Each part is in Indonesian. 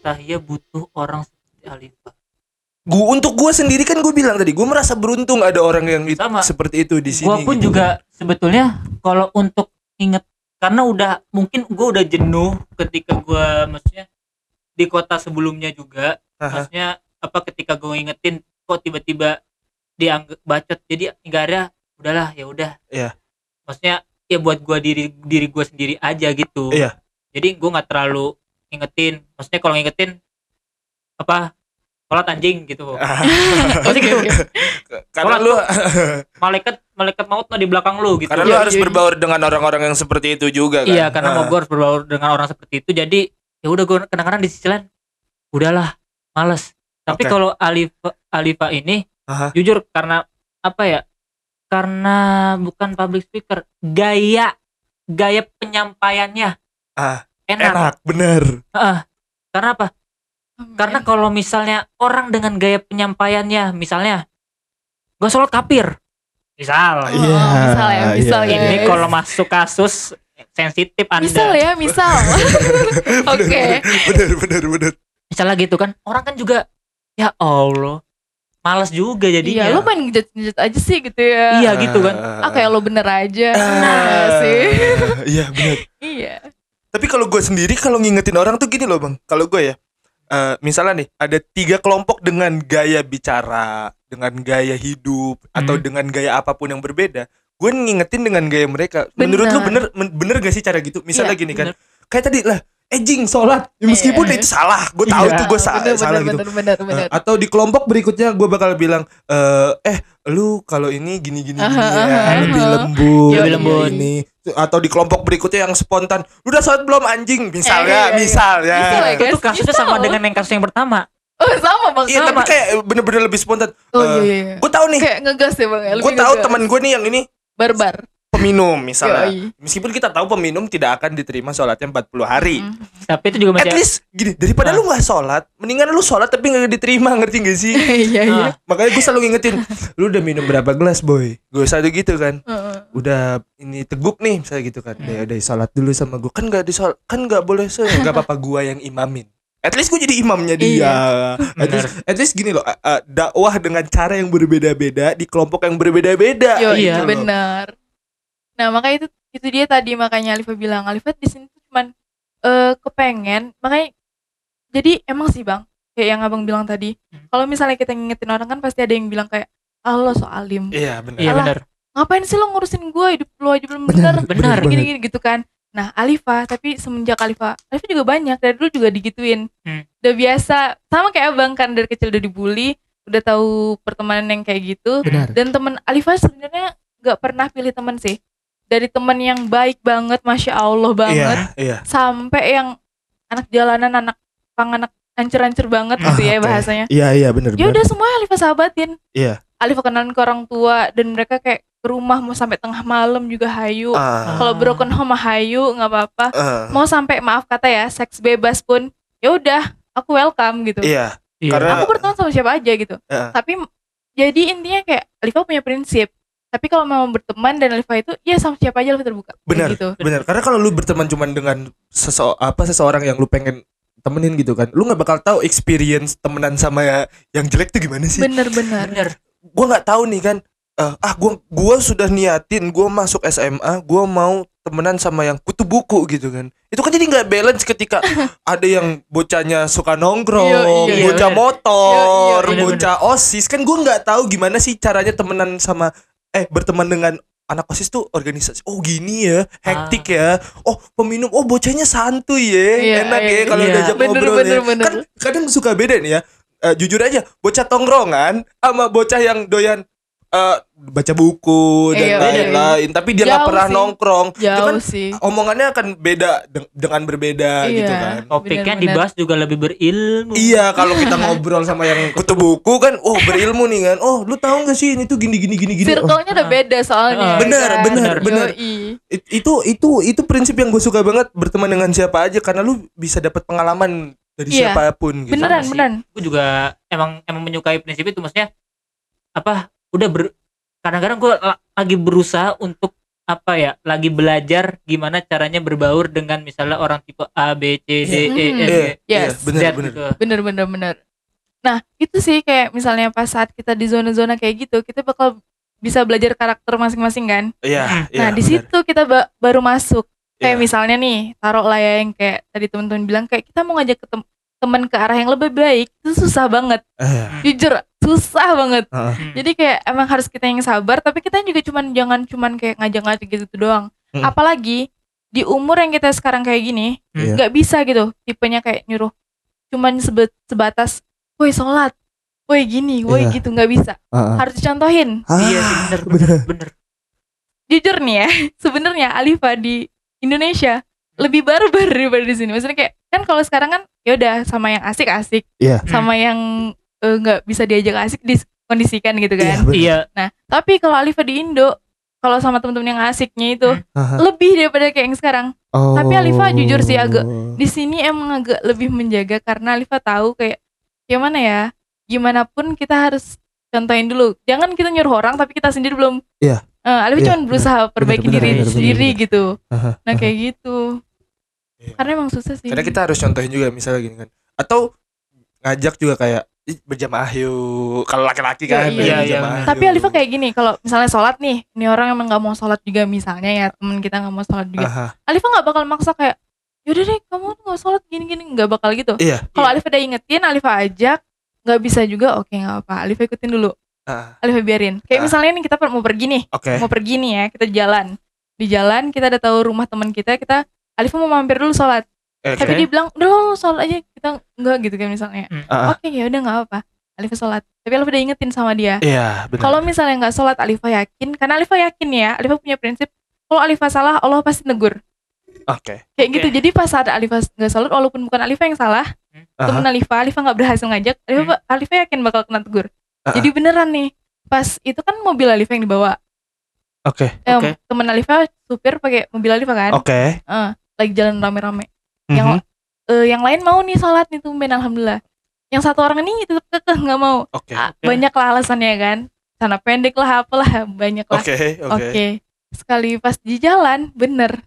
Tahia butuh orang seperti Alifa. Gua untuk gua sendiri kan gue bilang tadi, gue merasa beruntung ada orang yang it- Sama. seperti itu di sini. Gua pun gitu. juga sebetulnya kalau untuk inget karena udah mungkin gua udah jenuh ketika gua maksudnya di kota sebelumnya juga Aha. maksudnya apa ketika gue ingetin kok tiba-tiba dianggap bacot jadi akhirnya udahlah ya udah Iya. maksudnya ya buat gua diri diri gua sendiri aja gitu Iya. jadi gua nggak terlalu ingetin maksudnya kalau ngingetin apa sholat anjing gitu maksudnya gitu karena Sholat lu malaikat malaikat maut mah di belakang lu gitu karena lu Iya, harus iya. berbaur dengan orang-orang yang seperti itu juga kan. iya karena mau Ah. gue harus berbaur dengan orang seperti itu jadi ya udah gue kadang-kadang di sisi lain udahlah males tapi Oke. kalau Alifa Alifa ini Aha. jujur karena apa ya karena bukan public speaker gaya gaya penyampaiannya Ah, enak, enak, bener. Heeh. karena apa? Karena kalau misalnya orang dengan gaya penyampaiannya misalnya gue sholat kafir. Misal. Oh, misal ya, misal ya. ini guys. kalau masuk kasus sensitif anda. Misal ya misal. Oke. Bener, bener, bener. misalnya gitu kan orang kan juga ya Allah malas juga iya jadinya lo main ngejat-ngejat aja sih gitu ya. Iya, gitu kan. ah. Kayak lo bener aja Ah, nah sih. Iya, bener. iya Tapi kalau gue sendiri kalau ngingetin orang tuh gini loh bang. Kalau gue ya, eh, misalnya nih ada tiga kelompok dengan gaya bicara, dengan gaya hidup atau Hmm. dengan gaya apa pun yang berbeda. Gue ngingetin dengan gaya mereka. Menurut lu bener men- bener gak sih cara gitu? Misalnya Iya, gini kan, bener. kayak tadi lah, ejing sholat. Ya, meskipun Iya. itu salah, gue tahu Iya. itu gue sa- bener salah bener gitu. bener bener bener Eh, atau di kelompok berikutnya gue bakal bilang eh eh lu kalau ini gini gini gini ya lebih aha. lembut Lebih lembut. ini atau di kelompok berikutnya yang spontan lu udah sholat belum anjing misalnya Eh, iya, iya. misal ya Misal ya, itu tuh kasusnya sama dengan yang kasus yang pertama oh sama bang iya sama. tapi kayak bener-bener lebih spontan oh iya iya gue tahu nih kayak ngegas ya bang ya gue tahu teman gue nih yang ini barbar peminum misalnya Yoi. meskipun kita tahu peminum tidak akan diterima sholatnya 40 hari Hmm. tapi itu juga at least gini daripada Ah. lu nggak sholat mendingan lu sholat tapi nggak diterima ngerti gak sih iya iya Ah, makanya gue selalu ngingetin lu udah minum berapa gelas boy gue selalu gitu kan udah ini teguk nih misalnya gitu kan Hmm. ya udah sholat dulu sama gue kan nggak di kan nggak boleh so nggak apa-apa gue yang imamin at least gue jadi imamnya dia Iya. at, least, at least gini loh uh, uh, dakwah dengan cara yang berbeda-beda di kelompok yang berbeda-beda Yo, Iya. iya gitu loh. benar. Nah makanya itu itu dia tadi makanya Alifa bilang Alifa di sini tuh cuman eh kepengen. Makanya jadi emang sih bang kayak yang abang bilang tadi. Hmm. kalau misalnya kita ngingetin orang kan pasti ada yang bilang kayak ah lo so alim. Iya benar. Iya benar. Ngapain sih lo ngurusin gue hidup lo aja belum Benar, benar gini gini gitu kan. Nah Alifa tapi semenjak Alifa Alifa juga banyak dari dulu juga digituin. Hmm. udah biasa sama kayak abang kan dari kecil udah dibully udah tahu pertemanan yang kayak gitu. Benar. Dan temen Alifa sebenarnya nggak pernah pilih temen sih dari temen yang baik banget masya Allah banget. Iya iya. Sampai yang anak jalanan anak pang anak hancur-hancur banget Ah, gitu ya oke. bahasanya. Iya iya benar ya udah semua Alifa sahabatin Iya. Alifa kenalin ke orang tua dan mereka kayak ke rumah mau sampai tengah malam juga hayu. Ah, kalau broken home hayu nggak apa-apa. Ah, mau sampai maaf kata ya seks bebas pun ya udah aku welcome gitu. Iya. Iya. Karena- aku berteman sama siapa aja gitu. Heeh. tapi jadi intinya kayak Alifa punya prinsip tapi kalau mau berteman dan Alifa itu ya sama siapa aja Alifa terbuka. Benar. gitu. benar. Karena kalau lu berteman cuman dengan sese apa seseorang yang lu pengen temenin gitu kan lu nggak bakal tahu experience temenan sama ya, yang jelek tuh gimana sih. Bener-bener benar. Gua nggak tahu nih kan eh, ah gua gua sudah niatin gua masuk SMA gua mau temenan sama yang kutu buku gitu kan. Itu kan jadi nggak balance ketika ada yang bocahnya suka nongkrong Iya, iya, bocah iya. motor Iya, iya, bocah osis. Kan gua nggak tahu gimana sih caranya temenan sama eh berteman dengan anak osis tuh organisasi oh gini ya hektik ya oh peminum oh bocahnya santuy ya Iya, enak iya, ya kalau iya. diajak Bener, ngobrol bener, ya bener. kan kadang suka beda nih ya Eh, jujur aja bocah tongkrongan sama bocah yang doyan eh, baca buku dan Iya, lain-lain tapi dia nggak pernah sih. nongkrong itu jauh kan sih omongannya akan beda deng- dengan berbeda Iya. gitu kan topiknya dibahas juga lebih berilmu Iya kalau kita ngobrol sama yang kutu buku kan oh berilmu nih kan oh lu tahu gak sih ini tuh gini gini gini gini Oh, circle-nya udah Ah. beda soalnya. Bener, kan? bener, bener. It- itu itu itu prinsip yang gue suka banget berteman dengan siapa aja karena lu bisa dapat pengalaman dari Iya. siapa pun gitu beneran beneran gue juga emang emang menyukai prinsip itu maksudnya apa udah ber kadang-kadang gue lagi berusaha untuk apa ya lagi belajar gimana caranya berbaur dengan misalnya orang tipe A B C D E. F G Iya, Yes. bener bener. gitu. bener bener bener nah itu sih kayak misalnya pas saat kita di zona-zona kayak gitu kita bakal bisa belajar karakter masing-masing kan Iya, iya. nah di bener. situ kita ba- baru masuk kayak Iya. misalnya nih taruh lah ya yang kayak tadi teman-teman bilang kayak kita mau ngajak ke tem- teman ke arah yang lebih baik itu susah banget Eh, jujur susah banget. Hmm. jadi kayak emang harus kita yang sabar tapi kita juga cuman jangan cuman kayak ngajak-ngajak gitu doang Hmm. apalagi di umur yang kita sekarang kayak gini Iya. nggak bisa gitu tipenya kayak nyuruh cuman sebe- sebatas woi sholat woi gini woi Iya. gitu nggak bisa Heeh. harus dicontohin Ah, Iya sih bener bener bener. bener. jujur nih ya sebenarnya Alifa di Indonesia lebih barbar daripada di sini maksudnya kayak kan kalau sekarang kan ya udah sama yang asik-asik Iya. sama yang eh, nggak bisa diajak asik dikondisikan gitu Iya, kan bener. Iya nah tapi kalau Alifa di Indo kalau sama temen-temen yang asiknya itu Hmm. Aha. lebih daripada kayak yang sekarang Oh. Tapi Alifa jujur sih agak- di sini emang agak lebih menjaga karena Alifa tahu kayak gimana ya gimana pun kita harus contohin dulu jangan kita nyuruh orang tapi kita sendiri belum Iya. Eh, Alifa Iya, cuma berusaha perbaiki bener, diri bener, bener, sendiri bener. gitu Aha, nah aha. kayak gitu Iya. karena emang susah sih Karena kita harus contohin juga misalnya gini kan. Atau ngajak juga kayak "Ih, berjamaah yuk. Kalau laki-laki kan Iya, iya, iya. tapi. Alifa kayak gini kalau misalnya sholat nih ini orang emang nggak mau sholat juga misalnya ya temen kita nggak mau sholat juga Aha, Alifa nggak bakal maksa kayak yaudah deh kamu tuh nggak sholat gini-gini nggak bakal gitu Iya. kalau Iya. Alifa udah ingetin Alifa ajak nggak bisa juga oke nggak apa Alifa ikutin dulu Ah, Alifa biarin kayak Ah. misalnya nih kita mau pergi nih Oke. mau pergi nih ya kita jalan di jalan kita udah tahu rumah teman kita kita Alifa mau mampir dulu sholat Eh, tapi dia bilang udah lo sholat aja kita enggak gitu kan misalnya Ah, ah. oke ya udah nggak apa Alifa sholat tapi Alifa udah ingetin sama dia Iya, benar. kalau misalnya nggak sholat Alifa yakin karena Alifa yakin ya Alifa punya prinsip kalau Alifa salah Allah pasti negur Oke. kayak Oke. gitu jadi pas saat Alifa nggak sholat walaupun bukan Alifa yang salah Aha. temen Alifa Alifa nggak berhasil ngajak Alifa, Alifa yakin bakal kena tegur ah. jadi beneran nih pas itu kan mobil Alifa yang dibawa Oke. Eh, Oke. temen Alifa supir pakai mobil Alifa kan Oke. Eh, lagi jalan rame-rame yang Eh, yang lain mau nih sholat nih tumben alhamdulillah yang satu orang ini tetap kekeh nggak mau Oke. Ah, Oke. banyak lah alasannya kan sana pendek lah apalah banyak lah Oke, oke oke. sekali pas di jalan bener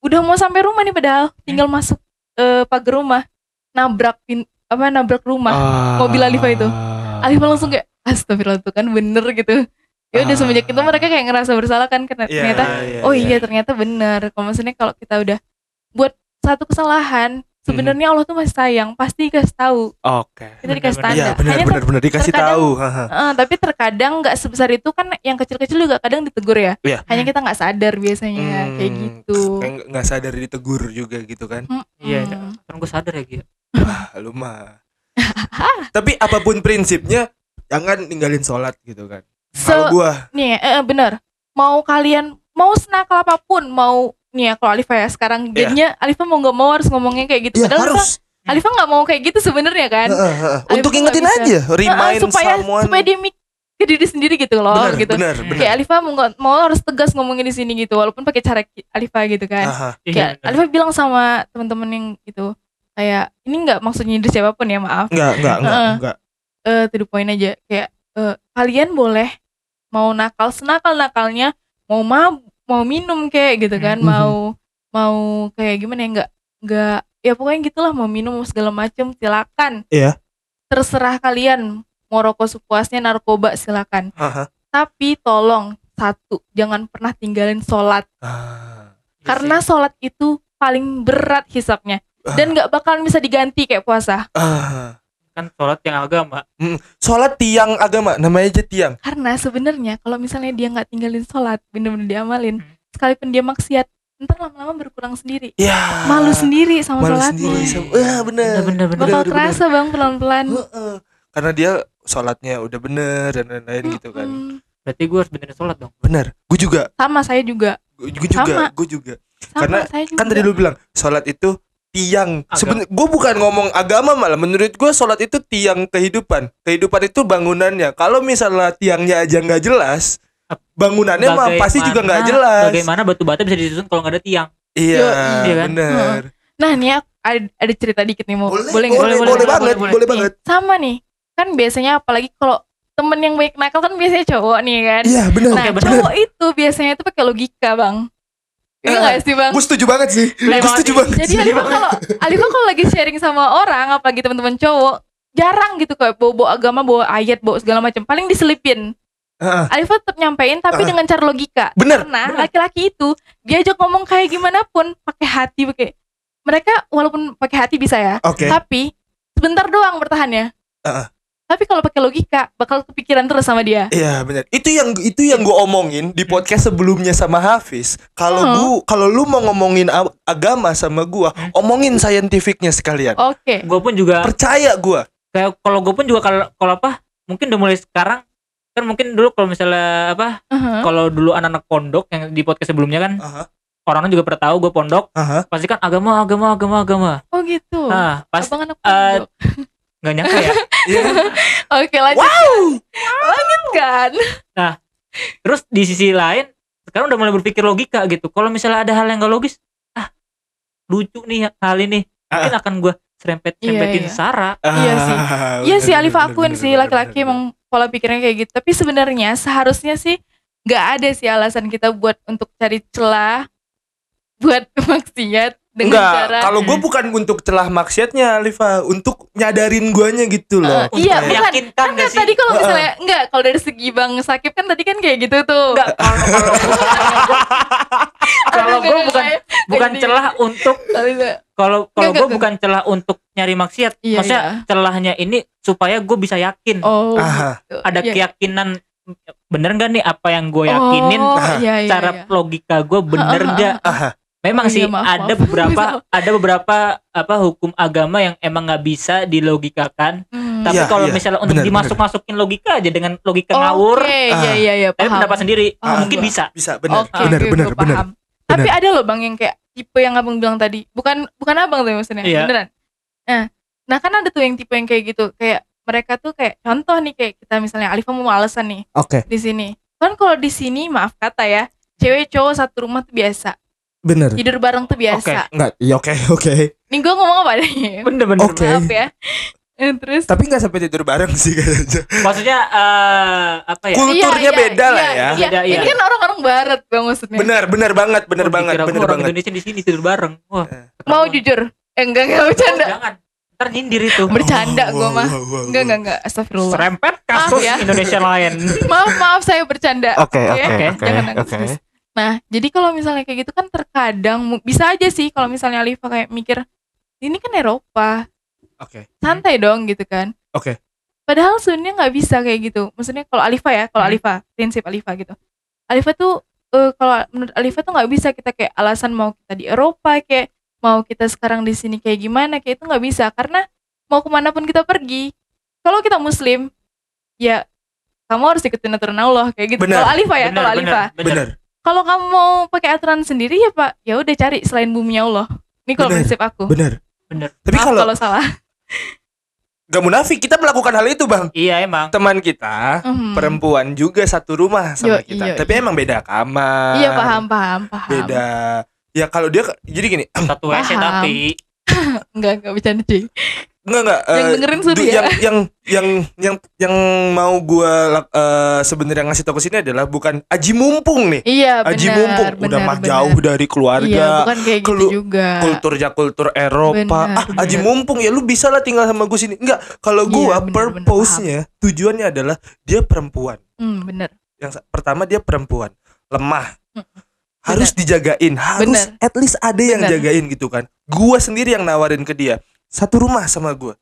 udah mau sampai rumah nih padahal tinggal masuk eh, pagar rumah nabrak pin apa nabrak rumah Ah. mobil Alifa itu. Alifa langsung kayak astagfirullah tuh kan bener gitu ya udah Ah. semenjak itu mereka kayak ngerasa bersalah kan karena Iya, ternyata iya, oh iya. iya ternyata bener kalau maksudnya kalau kita udah buat satu kesalahan Hmm. Sebenarnya Allah tuh masih sayang pasti dikasih tahu Oke. kita dikasih tanda Iya, benar hanya benar benar dikasih terkadang- tahu. Haha. Eh, tapi terkadang nggak sebesar itu kan yang kecil-kecil juga kadang ditegur ya Iya. hanya kita nggak sadar biasanya kayak Hmm, gitu Kayak nggak- nggak sadar ditegur juga gitu kan. Iya, Hmm. kan gue sadar ya Gia. Ah, lu mah. Tapi apa pun prinsipnya jangan ninggalin sholat gitu kan. Kalau so gua nih eh, eh, bener mau kalian mau senakal apa pun mau nih ya kalau Alifa ya sekarang jadinya Alifa mau nggak mau harus ngomongnya kayak gitu ya padahal Alifa, harus Alifa nggak mau kayak gitu sebenarnya kan Heeh, heeh. Alifa untuk nggak ingetin aja, remind Heeh, supaya someone. supaya dia mik ke diri sendiri gitu loh benar, gitu benar, Hmm. benar. kayak Alifa mau nggak- mau harus tegas ngomongin di sini gitu walaupun pakai cara Alifa gitu kan Aha. Iya, kayak bener. Alifa bilang sama teman-teman yang itu kayak ini nggak maksudnya nyindir siapa pun ya maaf Enggak, enggak, enggak, Heeh. enggak. eh to the point aja kayak eh, kalian boleh mau nakal senakal nakalnya mau mab mau minum kayak gitu kan Mhm. mau mau kayak gimana ya nggak nggak ya pokoknya gitulah mau minum mau segala macem silakan Iya. terserah kalian mau rokok sepuasnya narkoba silakan Aha. tapi tolong satu jangan pernah tinggalin sholat Ah. Iya karena sholat itu paling berat hisapnya dan nggak bakalan bisa diganti kayak puasa Ah. Kan sholat yang agama. Sholat tiang agama, namanya aja tiang. Karena sebenarnya kalau misalnya dia nggak tinggalin sholat, bener-bener diamalin, Hmm. sekalipun dia maksiat, ntar lama-lama berkurang sendiri. Ya. Malu sendiri sama Malu sholatnya. sendiri. sama- Wah, bener. Bener-bener bener. Bakal bener, kerasa bang pelan-pelan. Heeh. Karena dia sholatnya udah bener dan lain-lain gitu kan. Berarti gue harus benerin sholat dong. Bener. Gue juga. Sama saya juga. Gue juga. Gue juga. Sama Karena saya juga. Kan tadi lu bilang sholat itu tiang. Sebenarnya gue bukan ngomong agama malah. Menurut gue sholat itu tiang kehidupan. Kehidupan itu bangunannya. Kalau misalnya tiangnya aja nggak jelas, bangunannya mah pasti juga nggak jelas. Bagaimana batu bata bisa disusun kalau nggak ada tiang? Iya, Yo, iya kan? bener. Nah nih ada, ada cerita dikit nih mau Boleh, boleh boleh, nggak? boleh, banget, boleh, Nih, banget. Sama nih. Kan biasanya apalagi kalau temen yang baik nakal kan biasanya cowok nih kan. Iya benar. Nah, Oke, benar. cowok itu biasanya tuh pakai logika, Bang. Iya Eh, nggak sih, Bang? Gue setuju banget sih. Gue setuju banget. Jadi sih. Alifa kalau Alifa kalau lagi sharing sama orang, apalagi teman-teman cowok, jarang gitu kayak bawa-bawa agama, bawa ayat, bawa segala macam. Paling diselipin. Heeh. Alifa tetap nyampein tapi Ah. dengan cara logika. Bener, Karena laki-laki itu diajak ngomong kayak gimana pun pakai hati pakai mereka walaupun pakai hati bisa ya, Oke. tapi sebentar doang bertahannya. Ah. Tapi kalau pakai logika bakal kepikiran terus sama dia. Iya benar. Itu yang itu yang gue omongin di podcast sebelumnya sama Hafiz. Kalau Hmm. gua kalau lu mau ngomongin agama sama gua, Hmm. omongin saintifiknya sekalian. Oke. gue pun juga Percaya gua. kayak kalau gue pun juga kalau kalau apa mungkin udah mulai sekarang kan mungkin dulu kalau misalnya apa Uh-huh. kalau dulu anak-anak pondok yang di podcast sebelumnya kan Aha. orang juga pernah tahu gue pondok Aha. pasti kan agama agama agama agama Oh gitu. nah pas Abang anak pondok. Nggak nyangka ya Iya. Oke lanjut. Lanjut kan. terus di sisi lain sekarang udah mulai berpikir logika gitu kalau misalnya ada hal yang gak logis ah lucu nih hal ini mungkin akan gue serempet serempetin Iya, iya. Sarah Iya sih. Ah, Iya sih bener, akuin sih laki-laki emang pola pikirnya kayak gitu. Tapi sebenarnya seharusnya sih nggak ada sih alasan kita buat untuk cari celah buat maksiat dengan Enggak, cara kalau gue bukan untuk celah maksiatnya Alifa, untuk nyadarin guanya gitu loh. Eh, iya, bukan. meyakinkan kan gak sih tadi kalau misalnya enggak kalau dari segi Bang Sakib kan tadi kan kayak gitu tuh. enggak kalau kalau gue bukan bukan Jadi- celah untuk kalau kalau gue bukan celah untuk nyari maksiat Iya, maksudnya celahnya ini supaya gue bisa yakin Oh. Aha. gitu. ada Iya. keyakinan bener gak nih apa yang gue yakinin Oh, iya, iya, cara iya. logika gue bener gak. Memang Oh, sih iya, maaf, ada maaf. beberapa ada beberapa apa hukum agama yang emang nggak bisa dilogikakan Hmm. tapi Iya, kalau iya. misalnya untuk Bener, dimasuk masukin logika aja dengan logika Oke, ngawur iya iya iya tapi pendapat sendiri Paham mungkin gua. bisa Bisa benar. Oke, benar, oke, benar, benar. Tapi ada loh bang yang kayak tipe yang abang bilang tadi, bukan bukan abang tuh maksudnya, Iya. beneran. Nah, nah kan ada tuh yang tipe yang kayak gitu, kayak mereka tuh kayak contoh nih kayak kita misalnya Alifa mau alasan nih Oke, di sini. Kan kalau di sini maaf kata ya, cewek cowok satu rumah tuh biasa, benar. tidur bareng tuh biasa. Enggak, iya oke, oke. Nih gue ngomong apa nih? bener-bener Oke. Maaf ya. Eh, Terus Tapi nggak sampai tidur bareng sih kayaknya. maksudnya eh, apa ya Kulturnya Iya, iya, beda lah iya, ya. Iya, Beda, iya. Ini kan orang-orang barat bang maksudnya. Benar, benar banget, benar Oh, banget, benar orang banget. Indonesia di sini tidur bareng wah Mau ketahuan. jujur? Eh enggak enggak Oh, bercanda. jangan ntar nyindir itu Bercanda Oh, gue mah. Enggak enggak enggak astagfirullah. serempet kasus Maaf ya. Indonesia lain maaf maaf saya bercanda Oke, Oke, oke, oke, oke, jangan nangis, oke. Nah jadi kalau misalnya kayak gitu kan terkadang bisa aja sih kalau misalnya Alifa kayak mikir ini kan Eropa Oke. santai dong gitu kan Oke. padahal sebenarnya nggak bisa kayak gitu maksudnya kalau Alifa ya kalau Hmm. Alifa prinsip Alifa gitu Alifa tuh eh, kalau menurut Alifa tuh nggak bisa kita kayak alasan mau kita di Eropa kayak mau kita sekarang di sini kayak gimana kayak itu nggak bisa karena mau ke mana pun kita pergi kalau kita Muslim ya kamu harus ikutin aturan Allah kayak gitu kalau Alifa ya kalau Alifa bener. Benar. Kalau kamu mau pakai aturan sendiri ya pak ya udah cari selain bumi Allah ini kalau Bener, prinsip aku Benar. Bener. Tapi kalau kalau salah gak munafik kita melakukan hal itu, Bang. iya emang Teman kita Mhm. perempuan juga satu rumah sama Yo, kita. iya, Tapi emang beda kamar. iya paham paham paham Beda. Ya kalau dia jadi gini, satu WC tapi enggak enggak bercanda cuy enggak enggak Yang eh, dengerin du- ya. yang yang yang yang yang mau gua eh, sebenarnya ngasih tahu ke sini adalah bukan aji mumpung nih. iya benar Aji mumpung udah mah jauh dari iya keluarga. bukan kayak gitu kelu- juga kulturnya kultur Eropa. Benar, ah, aji benar. mumpung ya lu bisa lah tinggal sama gue sini. Enggak, kalau Iya, gua benar, purpose-nya, tujuannya adalah dia perempuan. hmm, bener Yang pertama dia perempuan, lemah. Hmm, Harus dijagain, harus Benar. at least ada yang Benar. jagain gitu kan. Gua sendiri yang nawarin ke dia. Satu rumah sama gua.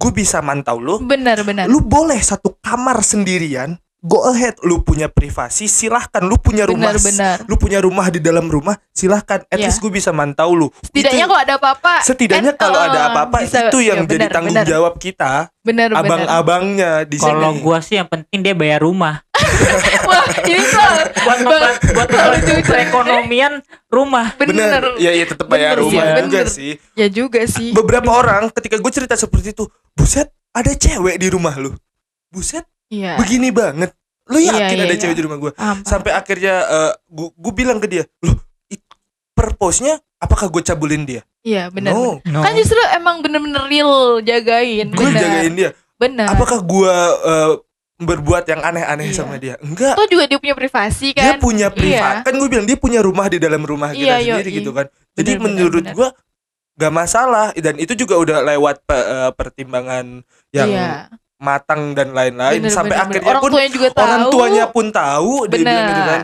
Gue bisa mantau lu. benar benar Lu boleh satu kamar sendirian. Go ahead, lu punya privasi, silahkan. Lu punya rumah, benar benar lu punya rumah di dalam rumah, silahkan. At Iya. least gue bisa mantau lu. setidaknya kalau ada apa-apa setidaknya kan, kalau eh, ada apa-apa bisa- itu yang iya, jadi benar, tanggung benar. jawab kita, benar benar abang-abangnya di kalau sini. gua sih yang penting dia bayar rumah wah ini tuh buat membantu buat perekonomian rumah bener, Bener, ya ya tetap bayar Bener rumah juga bener. sih. ya juga sih Beberapa orang ketika gue cerita seperti itu, buset, ada cewek di rumah lu. Buset, iya begini banget. Lu Iya, yakin iya, ada iya. cewek di rumah gue? Sampai akhirnya gue bilang ke dia, loh, it- purpose-nya apakah gue cabulin dia? iya benar no, no. kan justru emang bener-bener real jagain gue jagain dia. benar Apakah gue berbuat yang aneh-aneh Iya. sama dia. Enggak. Tuh juga dia punya privasi Dia kan. punya Iya. privat. Kan gue bilang dia punya rumah di dalam rumah kita Iya, sendiri yoi. gitu kan. Jadi Bener, menurut gua gak masalah dan itu juga udah lewat pe- eh, pertimbangan yang Iya. Matang dan lain-lain Bener, sampai bener, akhirnya bener. orang pun tuanya juga tahu. orang tuanya pun tahu dia bilang gitu Bener. kan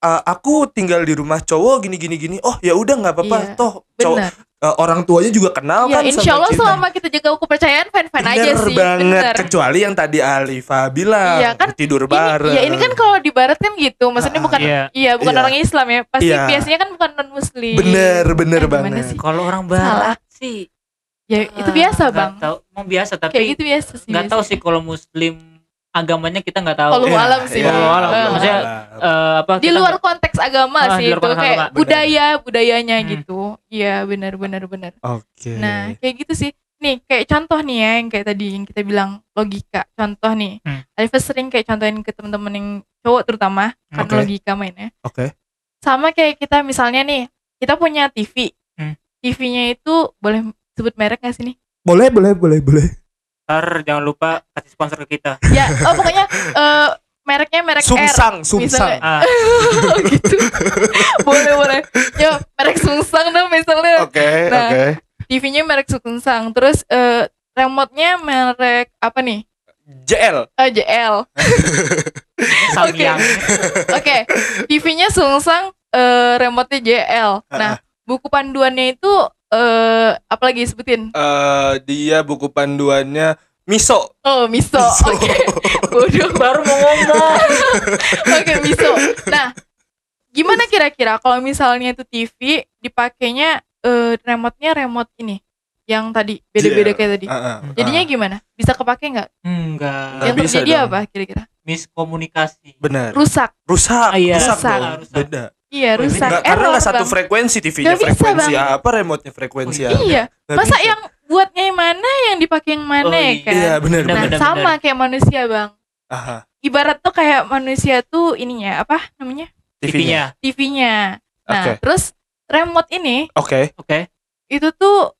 "Ah, aku tinggal di rumah cowok gini gini gini oh ya udah nggak apa-apa Iya, toh cowok eh, orang tuanya juga kenal Ya kan insya Allah kita. selama kita jaga kepercayaan fine aja Bener sih. banget Bener. kecuali yang tadi Alifa bilang Iya, kan tidur Ini, bareng ya ini kan kalau di barat kan gitu, maksudnya Ah, bukan Iya. iya bukan Iya. orang Islam ya, pasti Iya. biasanya kan bukan non muslim. bener bener Eh, banget? Kalau orang barat sih Ya itu ah, biasa nggak bang. Tahu, mau biasa Kayak tapi gitu biasa sih. nggak tahu sih kalau muslim agamanya kita nggak tahu. Kalau alam sih, Bang. Wallahu alam. Eh, Maksudnya, Eh, apa di luar nggak- konteks agama Ah, sih itu kayak agama, budaya budayanya Hmm. gitu. Iya benar benar benar. oke Nah kayak gitu sih. Nih kayak contoh nih ya yang kayak tadi yang kita bilang logika. Contoh nih. Hmm. Alifah sering kayak contohin ke teman-teman yang cowok terutama kan Oke. logika mainnya. oke Sama kayak kita misalnya nih kita punya TV. Hmm. TV-nya itu boleh sebut merek gak sih nih? boleh boleh boleh boleh Ntar jangan lupa kasih sponsor ke kita. Ya, oh pokoknya eh, mereknya merek R. sumsang sumsang misalnya. Ah, gitu. boleh boleh. Ya, merek Sungsang dong misalnya. oke Nah. oke TV-nya merek Sungsang. Terus eh, remote-nya merek apa nih? JL Eh, JL. Samyang. Oke. TV-nya Sungsang, eh, remote-nya JL. Nah, buku panduannya itu eh apalagi sebutin? eh dia buku panduannya Miso Oh, Miso. Miso. Oke. Bodoh. Baru mau ngomong. Oke, Miso. Nah, gimana kira-kira kalau misalnya itu TV dipakainya eh remote-nya remote ini yang tadi beda-beda JL. kayak tadi. Ah, ah, Jadinya gimana? Bisa kepake nggak? Enggak. Nggak Yang bisa terjadi dong. apa kira-kira? Miskomunikasi. benar Rusak. rusak Ah, iya. rusak Rusak. dong Rusak. beda Iya, rusak. Nggak, karena Error, nggak satu Bang. frekuensi TV-nya bisa, frekuensi Bang. apa remote-nya frekuensi Oh, apa Iya. Nggak Masa bisa. yang buatnya yang mana, yang dipakai yang mana Oh, ya iya. kan? iya benar Nah, sama kayak manusia, Bang. Aha, Ibarat tuh kayak manusia tuh ininya apa namanya? TV-nya TV-nya. Nah, Oke. terus remote ini oke Oke. itu tuh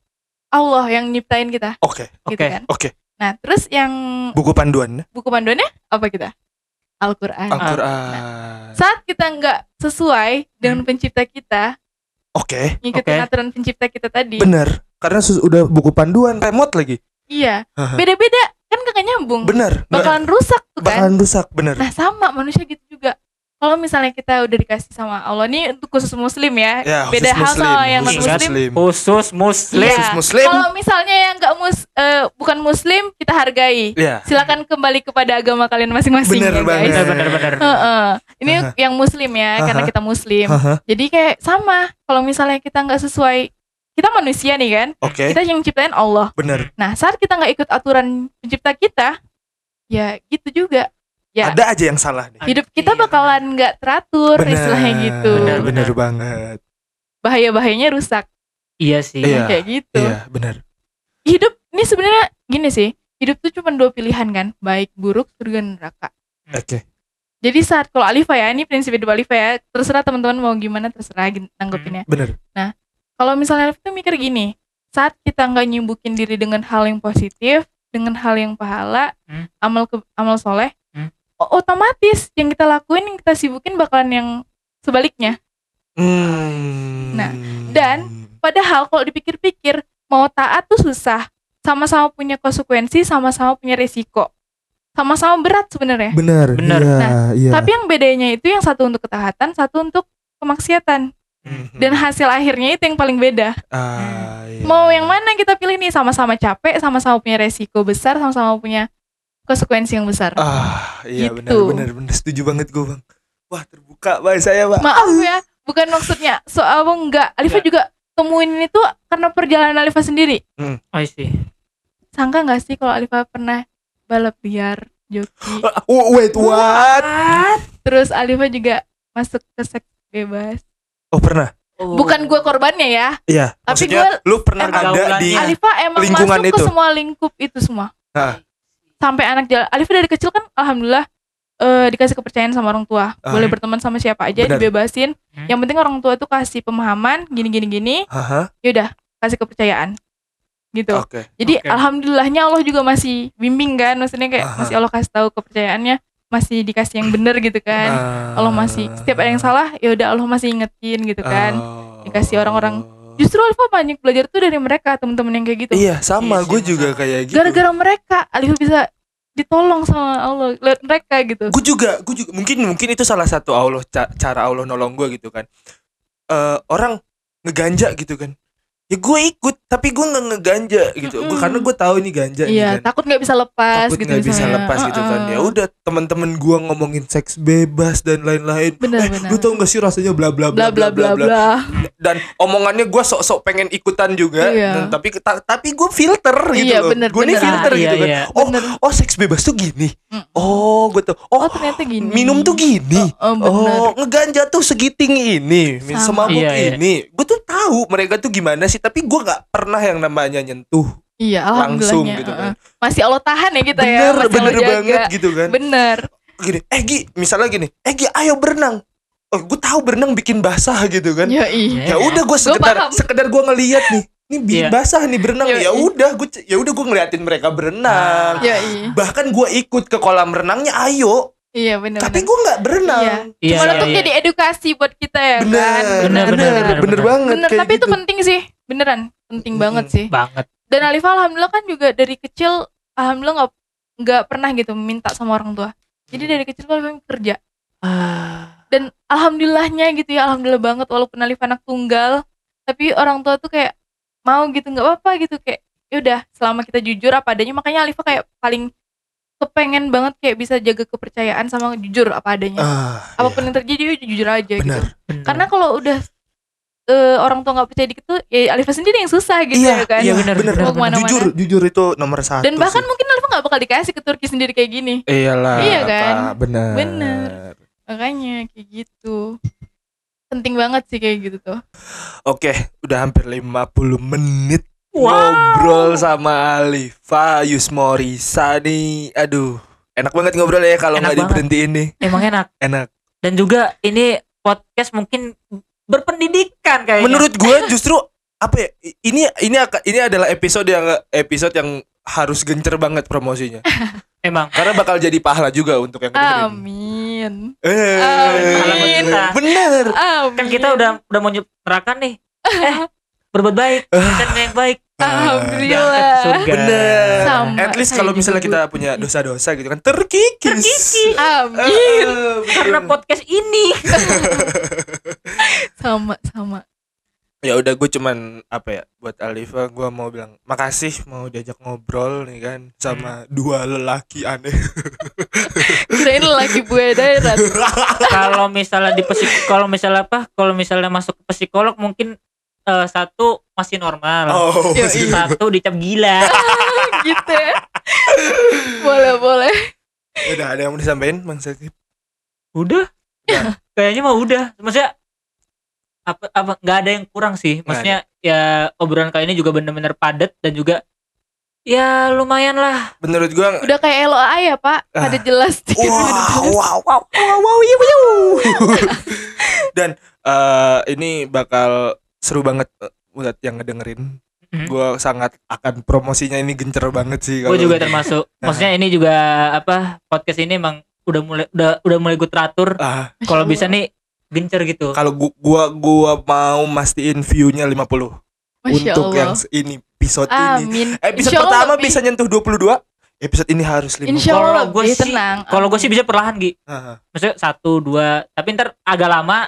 Allah yang nyiptain kita, oke gitu Oke. kan. oke Nah, terus yang buku panduan buku panduannya apa kita? Al-Qur'an. Al-Qur'an Saat kita nggak sesuai dengan pencipta kita, oke ngikutin Oke. aturan pencipta kita tadi. benar karena sus- udah buku panduan remote lagi Iya. Beda-beda kan kagak nyambung. benar nggak- Bakalan rusak tuh kan. bakalan rusak benar Nah, sama manusia gitu. Kalau misalnya kita udah dikasih sama Allah nih untuk khusus muslim ya. ya khusus beda hal sama yang non khusus muslim. muslim Khusus muslim. Iya. khusus muslim Kalau misalnya yang nggak mus eh, bukan muslim kita hargai. ya Silakan kembali kepada agama kalian masing-masing Bener ya banget. guys. Benar benar. Heeh. Ini Aha. yang muslim ya karena Aha. kita muslim. Haha, Jadi kayak sama kalau misalnya kita nggak sesuai kita manusia nih kan. oke Kita yang ciptain Allah. benar Nah, saat kita nggak ikut aturan pencipta kita, ya gitu juga. Ya, ada aja yang salah nih hidup kita Iya, bakalan nggak teratur istilahnya gitu. Benar, benar benar. banget Bahaya-bahayanya rusak Iya sih. Iya. kayak gitu. iya benar Hidup ini sebenarnya gini sih. Hidup tuh cuma dua pilihan kan, baik buruk surga neraka. oke Jadi saat kalau Alifa ya, ini prinsip hidup Alifa ya, terserah teman-teman mau gimana terserah gitu nanggepinnya. benar Kalau misalnya Alifa tuh mikir gini, saat kita nggak nyembukin diri dengan hal yang positif, dengan hal yang pahala, Hmm. amal ke, amal soleh, Hmm. Otomatis yang kita lakuin, yang kita sibukin bakalan yang sebaliknya. Hmm. Nah, dan Padahal kalau dipikir-pikir, mau taat tuh susah. Sama-sama punya konsekuensi, sama-sama punya resiko. Sama-sama berat sebenarnya. benar Benar. iya, Nah, iya. Tapi yang bedanya itu yang satu untuk ketaatan, satu untuk kemaksiatan. Mhm. Dan hasil akhirnya itu yang paling beda. Ah, iya. Mau yang mana kita pilih nih? Sama-sama capek, sama-sama punya resiko besar, sama-sama punya konsekuensi yang besar. Ah, iya Gitu. benar benar benar setuju banget gue, Bang. Wah, terbuka bang saya, Pak. Maaf ya, bukan maksudnya soal enggak. Alifa juga temuin ini tuh karena perjalanan Alifa sendiri. I see. Sangka nggak sih kalau Alifa pernah balap liar, joki? Oh, wait, what? Terus Alifa juga masuk ke seks bebas. Oh, pernah. Oh. Bukan gue korbannya ya. Iya, Tapi maksudnya lu pernah ada di. Alifa emang lingkungan masuk ke itu. semua lingkup itu semua. Hah. Sampai anak jalan. Alifa dari kecil kan alhamdulillah eh, dikasih kepercayaan sama orang tua. Ah. Boleh berteman sama siapa aja, Benar. dibebasin. Hmm. Yang penting orang tua tuh kasih pemahaman gini gini gini. Haha. Yaudah, kasih kepercayaan. gitu Oke. jadi Oke. alhamdulillahnya Allah juga masih bimbing kan maksudnya kayak Aha. masih Allah kasih tahu kepercayaannya masih dikasih yang bener gitu kan Ah. Allah masih setiap ada yang salah ya udah Allah masih ingetin gitu kan Oh. Dikasih orang-orang. Justru Alfa banyak belajar tuh dari mereka teman-teman yang kayak gitu. Iya, sama. Iya gue juga sama. kayak gitu. gara-gara mereka Alfa bisa ditolong sama Allah lihat mereka gitu. Gue juga gue juga mungkin mungkin itu salah satu Allah ca- cara Allah nolong gue gitu kan. Eh orang ngeganja gitu kan ya gue ikut tapi gue nggak ngeganja gitu. Gua- Mm-mm. karena gue tahu ini ganja iya kan. takut nggak bisa lepas takut gitu nggak bisa lepas gitu kan. Ya udah teman-teman gue ngomongin seks bebas dan lain-lain. Benar eh, lu tau gak sih rasanya bla bla bla bla bla bla dan omongannya gue sok-sok pengen ikutan juga. Iya. Dan tapi ta- tapi gue filter gitu Iya, loh. gue nih filter Ah, gitu iya, kan. iya. oh Bener. oh seks bebas tuh gini. Mm. oh gue tuh oh, oh ternyata gini. minum tuh gini. Oh, benar. Oh, ngeganja tuh segiting ini, Sama. semabuk Iya, iya. ini. Gue tuh tahu mereka tuh gimana sih, tapi gue nggak pernah yang namanya nyentuh iya langsung gitu kan. masih Allah tahan ya kita ya Bener, masih bener Allah jaga. banget gitu kan. bener Gini, eh Gi, misalnya gini, eh Gi, ayo berenang. Oh, gue tahu berenang bikin basah gitu kan. ya ih Ya udah gue sekedar paham. sekedar gue ngeliat nih, ini bikin Iya. basah nih berenang. Yoi. Ya udah, gue ya udah gue ngeliatin mereka berenang. ya ih Bahkan gue ikut ke kolam renangnya, ayo. Iya bener Tapi gue nggak berenang. Iya. Iya, Cuma iya, untuk iya. jadi edukasi buat kita ya. Bener, kan? bener, Bener, bener, bener, bener, bener banget. Bener, tapi itu gitu. penting sih. Beneran penting Mm-mm. banget sih. Banget. Dan Alifah alhamdulillah kan juga dari kecil alhamdulillah nggak nggak pernah gitu minta sama orang tua. Jadi dari kecil tuh Alifah kerja. Dan alhamdulillahnya gitu ya alhamdulillah banget walaupun Alifah anak tunggal. Tapi orang tua tuh kayak mau gitu nggak apa-apa gitu. Kayak ya udah selama kita jujur apa adanya. Makanya Alifah kayak paling kepengen banget kayak bisa jaga kepercayaan sama jujur apa adanya Ah, apa pun yang terjadi ya jujur aja Benar. gitu Bener. karena kalau udah eh, orang tua nggak percaya dikit tuh ya Alifah sendiri yang susah gitu iya, ya kan iya bener, bener, bener, bener. bener. Jujur, jujur itu nomor satu. dan bahkan sih. mungkin Alifah nggak bakal dikasih ke Turki sendiri kayak gini iyalah, Iya kan? Pak, bener. Bener. makanya kayak gitu penting banget sih kayak gitu tuh Oke, udah hampir 50 menit Wow. ngobrol sama Alifa Yusmorisa nih. Aduh, enak banget ngobrol ya kalau nggak diberhentiin nih. emang enak Enak. dan juga ini podcast mungkin berpendidikan kayaknya Menurut gue justru apa ya? Ini ini ini adalah episode yang episode yang harus gencer banget promosinya. emang Karena bakal jadi pahala juga untuk yang dengerin. amin Eh, Amin. Bener. amin kan kita udah udah mau nyeperakan nih eh berbuat baik. Dan yang baik. Alhamdulillah. Surga. Bener. Sama, At least kalau misalnya kita punya dosa-dosa gitu kan terkikis. Terkikis. amin. Eh, karena podcast ini. Sama sama. Ya udah gue cuman apa ya buat Alifa gue mau bilang makasih mau diajak ngobrol nih kan sama dua lelaki aneh. Kirain lagi buaya daerah kalau misalnya di psik kalau misalnya apa kalau misalnya masuk ke psikolog mungkin eh, satu masih normal. Oh masih- satu dicap gila. Gitu ya. Boleh boleh. Udah ada yang mau disampaikan bang Sakib udah. Ya. kayaknya mah udah. Maksudnya apa apa nggak ada yang kurang sih. Maksudnya ya obrolan kali ini juga bener-bener padat dan juga ya lumayan lah. Menurut gue udah kayak LOA ya pak? Ah. pada jelas wow wow wow wow wow iya, iya. dan eh, ini bakal seru banget eh, buat yang ngedengerin Mhm. gue sangat akan promosinya ini gencer banget sih gue kalau- juga termasuk maksudnya ini juga apa podcast ini emang udah mulai udah udah mulai gue teratur ah kalau bisa nih gencer gitu kalau gua, gua gua mau mastiin view-nya 50 Masya untuk Allah. yang ini episode ini. Amin. Episode Insya Allah pertama lebih. bisa nyentuh 22, episode ini harus 50. Insya Allah Kalau gua lebih sih- tenang. kalau gue sih Amin. bisa perlahan Gi Ah, maksudnya satu dua tapi ntar agak lama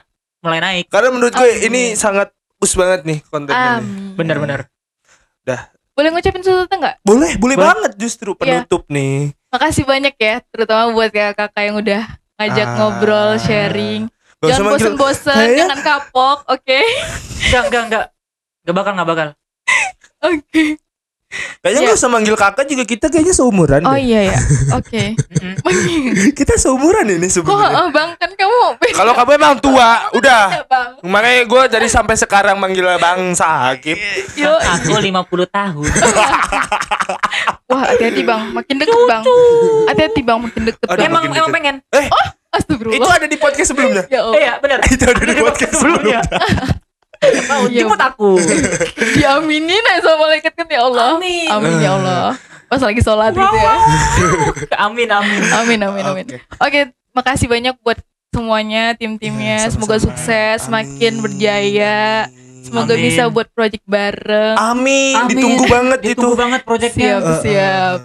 mulai naik Karena menurut gue Amin. ini sangat us banget nih kontennya. Amin. bener-bener Boleh ngucapin sesuatu nggak? Boleh, boleh Boleh. banget justru penutup nih. Makasih banyak ya, terutama buat kakak-kakak yang udah ngajak Ah. ngobrol, sharing. Gak jangan bosen-bosen, Saya- jangan kapok, oke? enggak enggak enggak enggak bakal enggak bakal Oke. Kayaknya Iya. gak usah manggil kakak juga kita kayaknya seumuran Oh deh. iya ya, oke. Mm-mm. Kita seumuran ini Kok sebenarnya. oh, bang kan kamu Kalau kamu emang tua, udah. bang. Makanya gue dari sampai sekarang manggil Bang Sakib. Yo, aku 50 tahun wah hati-hati bang, makin deket bang. Hati-hati bang, makin deket Aduh, bang. emang makin emang deket. pengen Astagfirullah. Itu ada di podcast sebelumnya. Ya Allah. iya bener Itu ada di podcast sebelumnya. mau Iya, jemput aku diaminin aja sama malaikat kan ya Allah Amin. amin ya Allah pas lagi sholat gitu ya Amin amin. amin amin amin Oke. oke makasih banyak buat semuanya tim-timnya semoga sukses semakin berjaya semoga Amin. bisa buat project bareng Amin, Amin. ditunggu banget Ditunggu itu. banget proyeknya. Siap. Eh, eh. siap.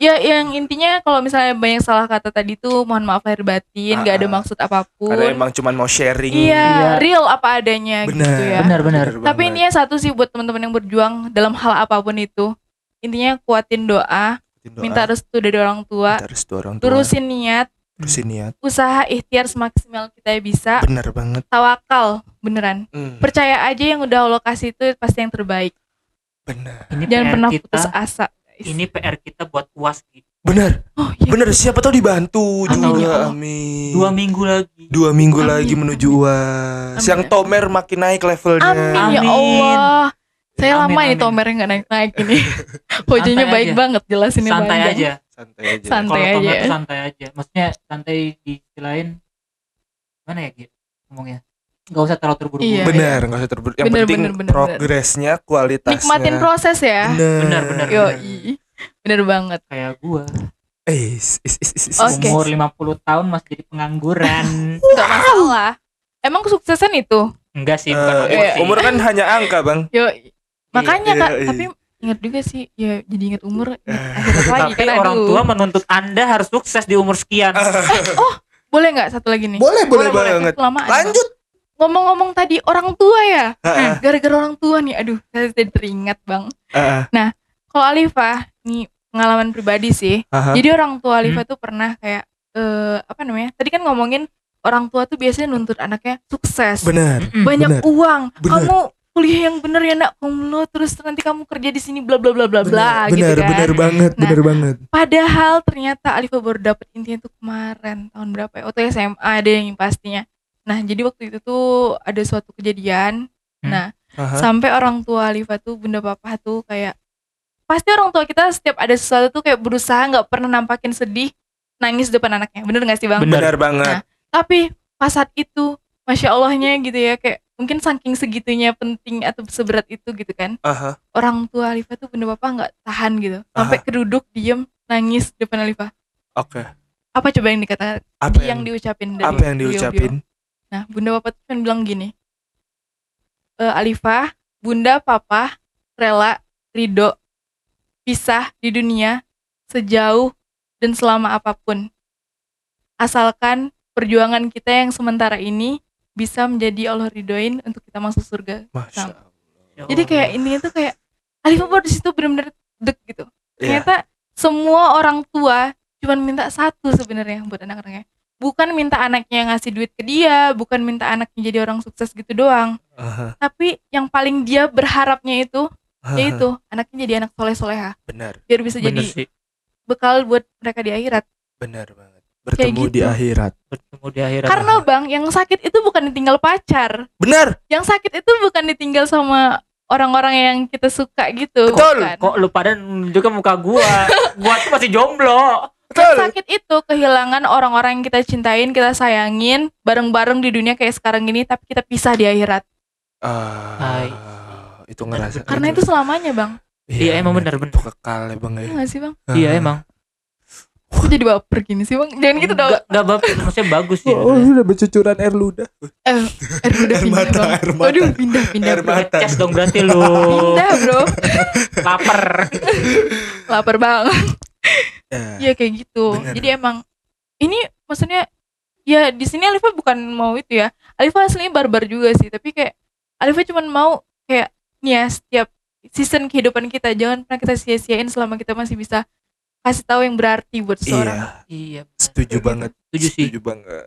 Ya yang intinya kalau misalnya banyak salah kata tadi tuh mohon maaf lahir batin nggak ada Ah, maksud apa pun Karena emang cuman mau sharing. iya Iya. real apa adanya Benar. gitu ya Benar benar. tapi intinya satu sih buat teman-teman yang berjuang dalam hal apa pun itu intinya kuatin doa minta restu dari orang tua minta restu orang tua. lurusin niat Terusin niat. usaha ikhtiar semaksimal kita bisa Benar banget. tawakal beneran Hmm, percaya aja yang udah Allah kasih itu pasti yang terbaik benar. Ini jangan pernah kita. putus asa. Ini PR kita buat uas gitu. Benar. oh iya Benar, siapa tahu dibantu Atau- juga. Amin. Dua minggu lagi. Dua minggu Amin. lagi menuju UAS. Amin. Yang Tomer makin naik levelnya. amin, ya. Allah saya Amin, lama ini amin. tomernya nggak naik naik ini Hojonya Santai baik aja. banget jelasinnya Santai panjang. aja. Santai aja. Santai. Kalau aja ya. santai aja. Maksudnya santai di lain mana ya gitu ngomongnya. Gak usah terlalu terburu-buru. Iya. Benar, nggak usah terburu. Yang Bener, penting bener, bener, progresnya, kualitasnya. nikmatin proses ya Benar. Benar, benar. yo bener banget Kayak gua Eh. Oke. umur 50 tahun masih jadi pengangguran. nggak masalah emang kesuksesan itu Enggak sih, Eh, bukan iya, umur sih. umur kan hanya angka, Bang. yo makanya Iya, kak iya. tapi ingat juga sih ya jadi ingat umur ingat akhirat lagi Tapi kan orang aduh. tua menuntut Anda harus sukses di umur sekian. boleh nggak satu lagi nih Boleh, boleh, Boleh, boleh. banget. Lanjut. Ngomong-ngomong tadi orang tua ya Heeh. gara-gara orang tua nih aduh saya jadi teringat bang Heeh. kalau Alifah nih pengalaman pribadi sih Aha. jadi orang tua Alifah tuh pernah kayak eh apa namanya tadi kan ngomongin orang tua tuh biasanya nuntut anaknya sukses Benar. Mm-mm. banyak benar. uang Benar. kamu kuliah yang bener ya nak kamu terus nanti kamu kerja di sini bla bla bla bla bla gitu kan benar banget, Nah, benar banget. padahal ternyata Alifah baru dapet intinya tuh kemarin tahun berapa ya waktu SMA ada yang pastinya nah jadi waktu itu tuh ada suatu kejadian Hmm. nah Aha. sampai orang tua Alifah tuh bunda papa tuh kayak pasti orang tua kita setiap ada sesuatu tuh kayak berusaha nggak pernah nampakin sedih nangis depan anaknya bener gak sih bang Bener. Benar banget. Nah. tapi pas saat itu masya Allahnya gitu ya kayak mungkin saking segitunya penting atau seberat itu gitu kan Aha. orang tua Alifah tuh bunda papa nggak tahan gitu sampai keduduk diem nangis depan Alifah Oke. apa coba yang dikatakan Apa yang, yang, diucapin dari apa yang diucapin? Nah, Bunda Papa tuh kan bilang gini. E, Alifah, Bunda Papa rela ridho pisah di dunia sejauh dan selama apa pun. Asalkan perjuangan kita yang sementara ini bisa menjadi Allah ridhoin untuk kita masuk surga. Masya Sama. Allah. Jadi kayak intinya tuh kayak Alifah baru di situ benar-benar dek gitu. Iya. Ternyata semua orang tua cuman minta satu sebenarnya buat anak-anaknya. Bukan minta anaknya ngasih duit ke dia, bukan minta anaknya jadi orang sukses gitu doang. Aha. Tapi yang paling dia berharapnya itu Aha. yaitu anaknya jadi anak soleh soleha Benar, biar bisa Bener jadi sih. bekal buat mereka di akhirat. benar banget. Bertemu di gitu. akhirat. Bertemu di akhirat. Karena bang, yang sakit itu bukan ditinggal pacar, Benar. yang sakit itu bukan ditinggal sama orang-orang yang kita suka gitu. Betul. bukan. kok lu pada juga muka gua. gua tuh masih jomblo. Yang Betul. sakit itu kehilangan orang-orang yang kita cintain, kita sayangin, bareng-bareng di dunia kayak sekarang ini, tapi kita pisah di akhirat. Ah, Hai. itu ngerasa. Karena itu selamanya bang. Iya, emang benar, Itu benar. kekal ya bang ya. Iya gak sih bang? Iya Ah. emang. Kok jadi baper gini sih bang? Jangan gitu dong. Enggak, enggak baper, maksudnya bagus sih. Oh, sudah bercucuran air ludah. Eh, air udah Air pindah mata, bang. air mata. Waduh, pindah, pindah. Air mata. Ngecas dong berarti lu. Pindah bro. Laper. Lapar banget. Ya. Iya kayak gitu. Bener. Jadi emang ini maksudnya ya di sini Alifah bukan mau itu ya. Alifah aslinya barbar juga sih, tapi kayak Alifah cuma mau kayak nih ya setiap season kehidupan kita jangan pernah kita sia-siain selama kita masih bisa kasih tahu yang berarti buat seseorang. Iya, Iya. setuju Kayak banget. Setuju sih. Setuju banget.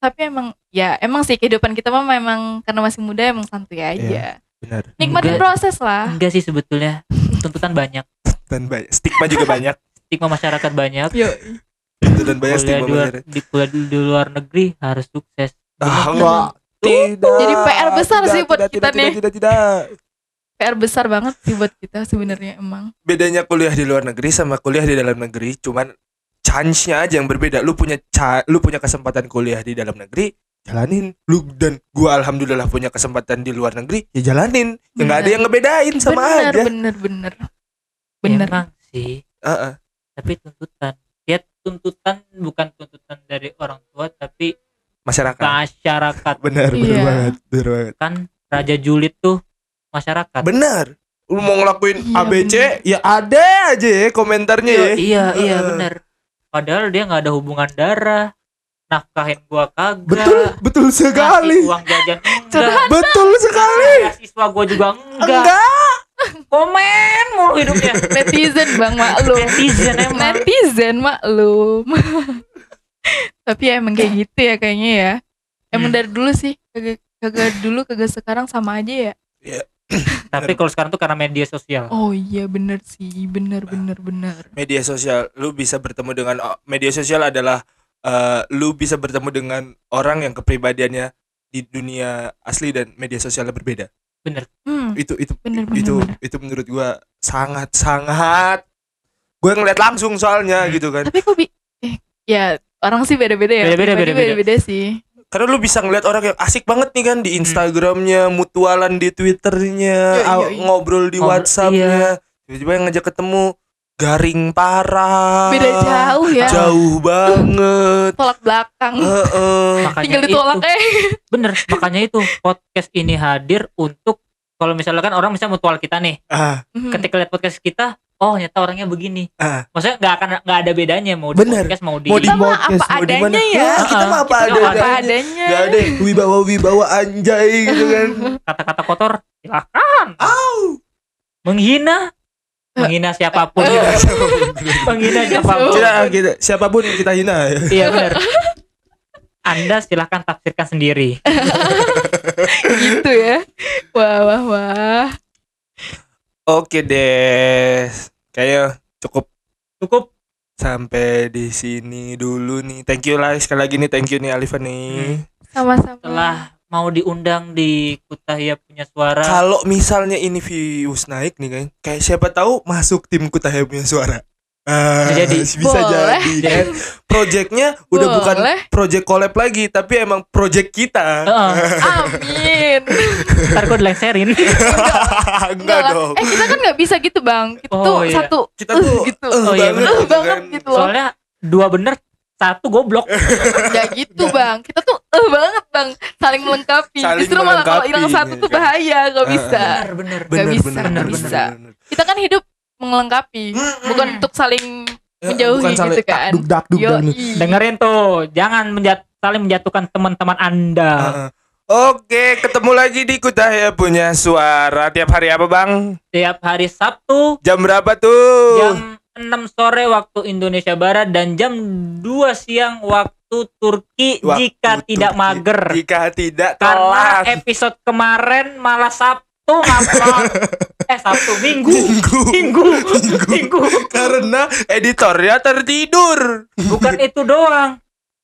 Tapi emang ya emang sih kehidupan kita mah memang karena masih muda emang santuy aja. Iya. Benar. Nikmatin proses lah. Enggak sih sebetulnya. Tuntutan banyak. Dan banyak. Stigma juga banyak. Stigma masyarakat banyak. Yo, Itu dan banyak Kuliah stigma di luar, masyarakat. di, kuliah di, luar negeri harus sukses. Ah, enggak. Tidak. Jadi PR besar tidak, sih buat tidak, kita tidak, nih. Tidak, tidak, tidak. PR besar banget sih buat kita sebenarnya emang. Bedanya kuliah di luar negeri sama kuliah di dalam negeri cuman chance-nya aja yang berbeda. Lu punya lu punya kesempatan kuliah di dalam negeri, jalanin lu dan gua alhamdulillah punya kesempatan di luar negeri ya jalanin ya nggak ada Bener. yang ngebedain sama bener, aja bener bener bener Emang sih Heeh. Tapi tuntutan. Ya tuntutan bukan tuntutan dari orang tua tapi masyarakat. masyarakat. Benar benar Iya. banget benar banget. Kan raja julid tuh masyarakat. Benar. Lu mau ngelakuin Iya, ABC ya ada aja ya komentarnya ya. iya iya bener padahal dia nggak ada hubungan darah nafkahin gua kagak. Betul betul ngasih sekali. uang jajan enggak. Betul sekali. Beasiswa gua juga enggak, enggak komen mulu hidupnya. Netizen bang maklum. Netizen emang. Netizen maklum. Tapi ya emang kayak gitu ya kayaknya ya. Emang Hmm. dari dulu sih. Kagak kagak dulu kagak sekarang sama aja ya. Tapi kalau sekarang tuh karena media sosial. Oh iya bener sih. Bener bener bener. media sosial lu bisa bertemu dengan oh, media sosial adalah eh, lu bisa bertemu dengan orang yang kepribadiannya di dunia asli dan media sosialnya berbeda bener hmm, itu itu bener bener itu bener. itu menurut gua sangat sangat gue ngeliat langsung soalnya Hmm. gitu kan tapi kok bi eh ya orang sih beda beda ya Beda-beda, Pribadi beda-beda. beda-beda sih karena lu bisa ngeliat orang yang asik banget nih kan Hmm. di Instagramnya mutualan di Twitternya Yoi, ah, yoi. ngobrol di Ngobrol, WhatsAppnya tiba-tiba yang ngajak ketemu garing parah. Beda jauh ya. Jauh banget. Tolak belakang. Heeh. makanya tinggal itu ditolak eh. bener makanya itu podcast ini hadir untuk kalau misalnya kan orang misalnya mutual kita nih. Hmm. ketika lihat podcast kita oh ternyata orangnya begini. Ah. Maksudnya nggak akan nggak ada bedanya mau di Bener. podcast mau di mau Kita mah podcast apa mau di mana? adanya ya. kita mah apa Kita adanya? apa adanya. Gak ada wibawa wibawa anjay gitu kan. Kata-kata kotor silahkan menghina menghina siapa pun menghina siapa pun. kita, kita siapa pun kita hina. Iya benar. Anda silahkan tafsirkan sendiri. Gitu ya. Wah wah wah. Oke deh kayaknya cukup. Cukup. Sampai di sini dulu nih. Thank you lah sekali lagi nih. Thank you nih Alifa nih. Sama-sama. Setelah mau diundang di Kutahya punya suara kalau misalnya ini views naik nih kan kayak siapa tahu masuk tim Kutahya punya suara Bisa jadi. bisa Boleh. jadi kan projectnya udah bukan Boleh. project collab lagi tapi emang project kita Heeh, amin ntar gue dilengserin enggak lah. dong eh kita kan nggak bisa gitu bang kita Oh, tuh iya. satu kita uh, tuh gitu eh, Oh, iya, banget bener. uh, gitu banget kan. gitu loh soalnya dua bener satu goblok nggak gitu bang kita tuh eh banget bang saling melengkapi Saling justru malah kalau hilang satu tuh bahaya nggak Ah, bisa bener bener Nggak bisa, bener, nggak bener, bisa. bener, bener. kita kan hidup melengkapi bukan untuk saling Ya, Menjauhi bukan saling gitu kan. dakduk, dakduk, dakduk. Yoi. dengerin tuh jangan menjat saling menjatuhkan teman-teman anda Heeh. Oke, ketemu lagi di Kutahya punya suara tiap hari apa bang? tiap hari Sabtu Jam berapa tuh? jam 6 sore waktu Indonesia Barat dan jam 2 siang waktu Turki Waktu jika tidak Turki. mager Jika tidak karena episode kemarin malah Sabtu ngupload eh Sabtu Minggu Minggu. Minggu Minggu Karena editornya tertidur. bukan itu doang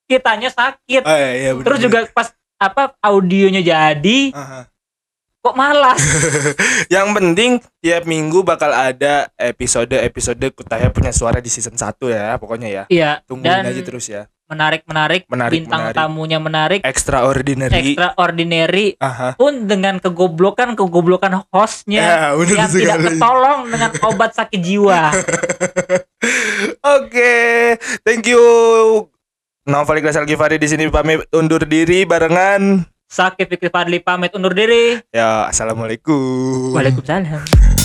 kitanya sakit Oh, iya, iya, bener, terus bener. juga pas apa audionya jadi Aha. Kok malas Yang penting tiap minggu bakal ada episode-episode Kutahya punya suara di season 1 ya, pokoknya ya. iya Tungguin dan aja terus ya. menarik menarik Menarik, bintang menarik. tamunya menarik Extraordinary. extraordinary Aha. pun dengan kegoblokan kegoblokan hostnya Ya, yang tidak sekali. ketolong dengan obat sakit jiwa Oke, thank you. Novel Ikhlas Al-Ghifari di sini pamit undur diri barengan. Sakit Fikri Fadli pamit undur diri Ya, assalamualaikum. Waalaikumsalam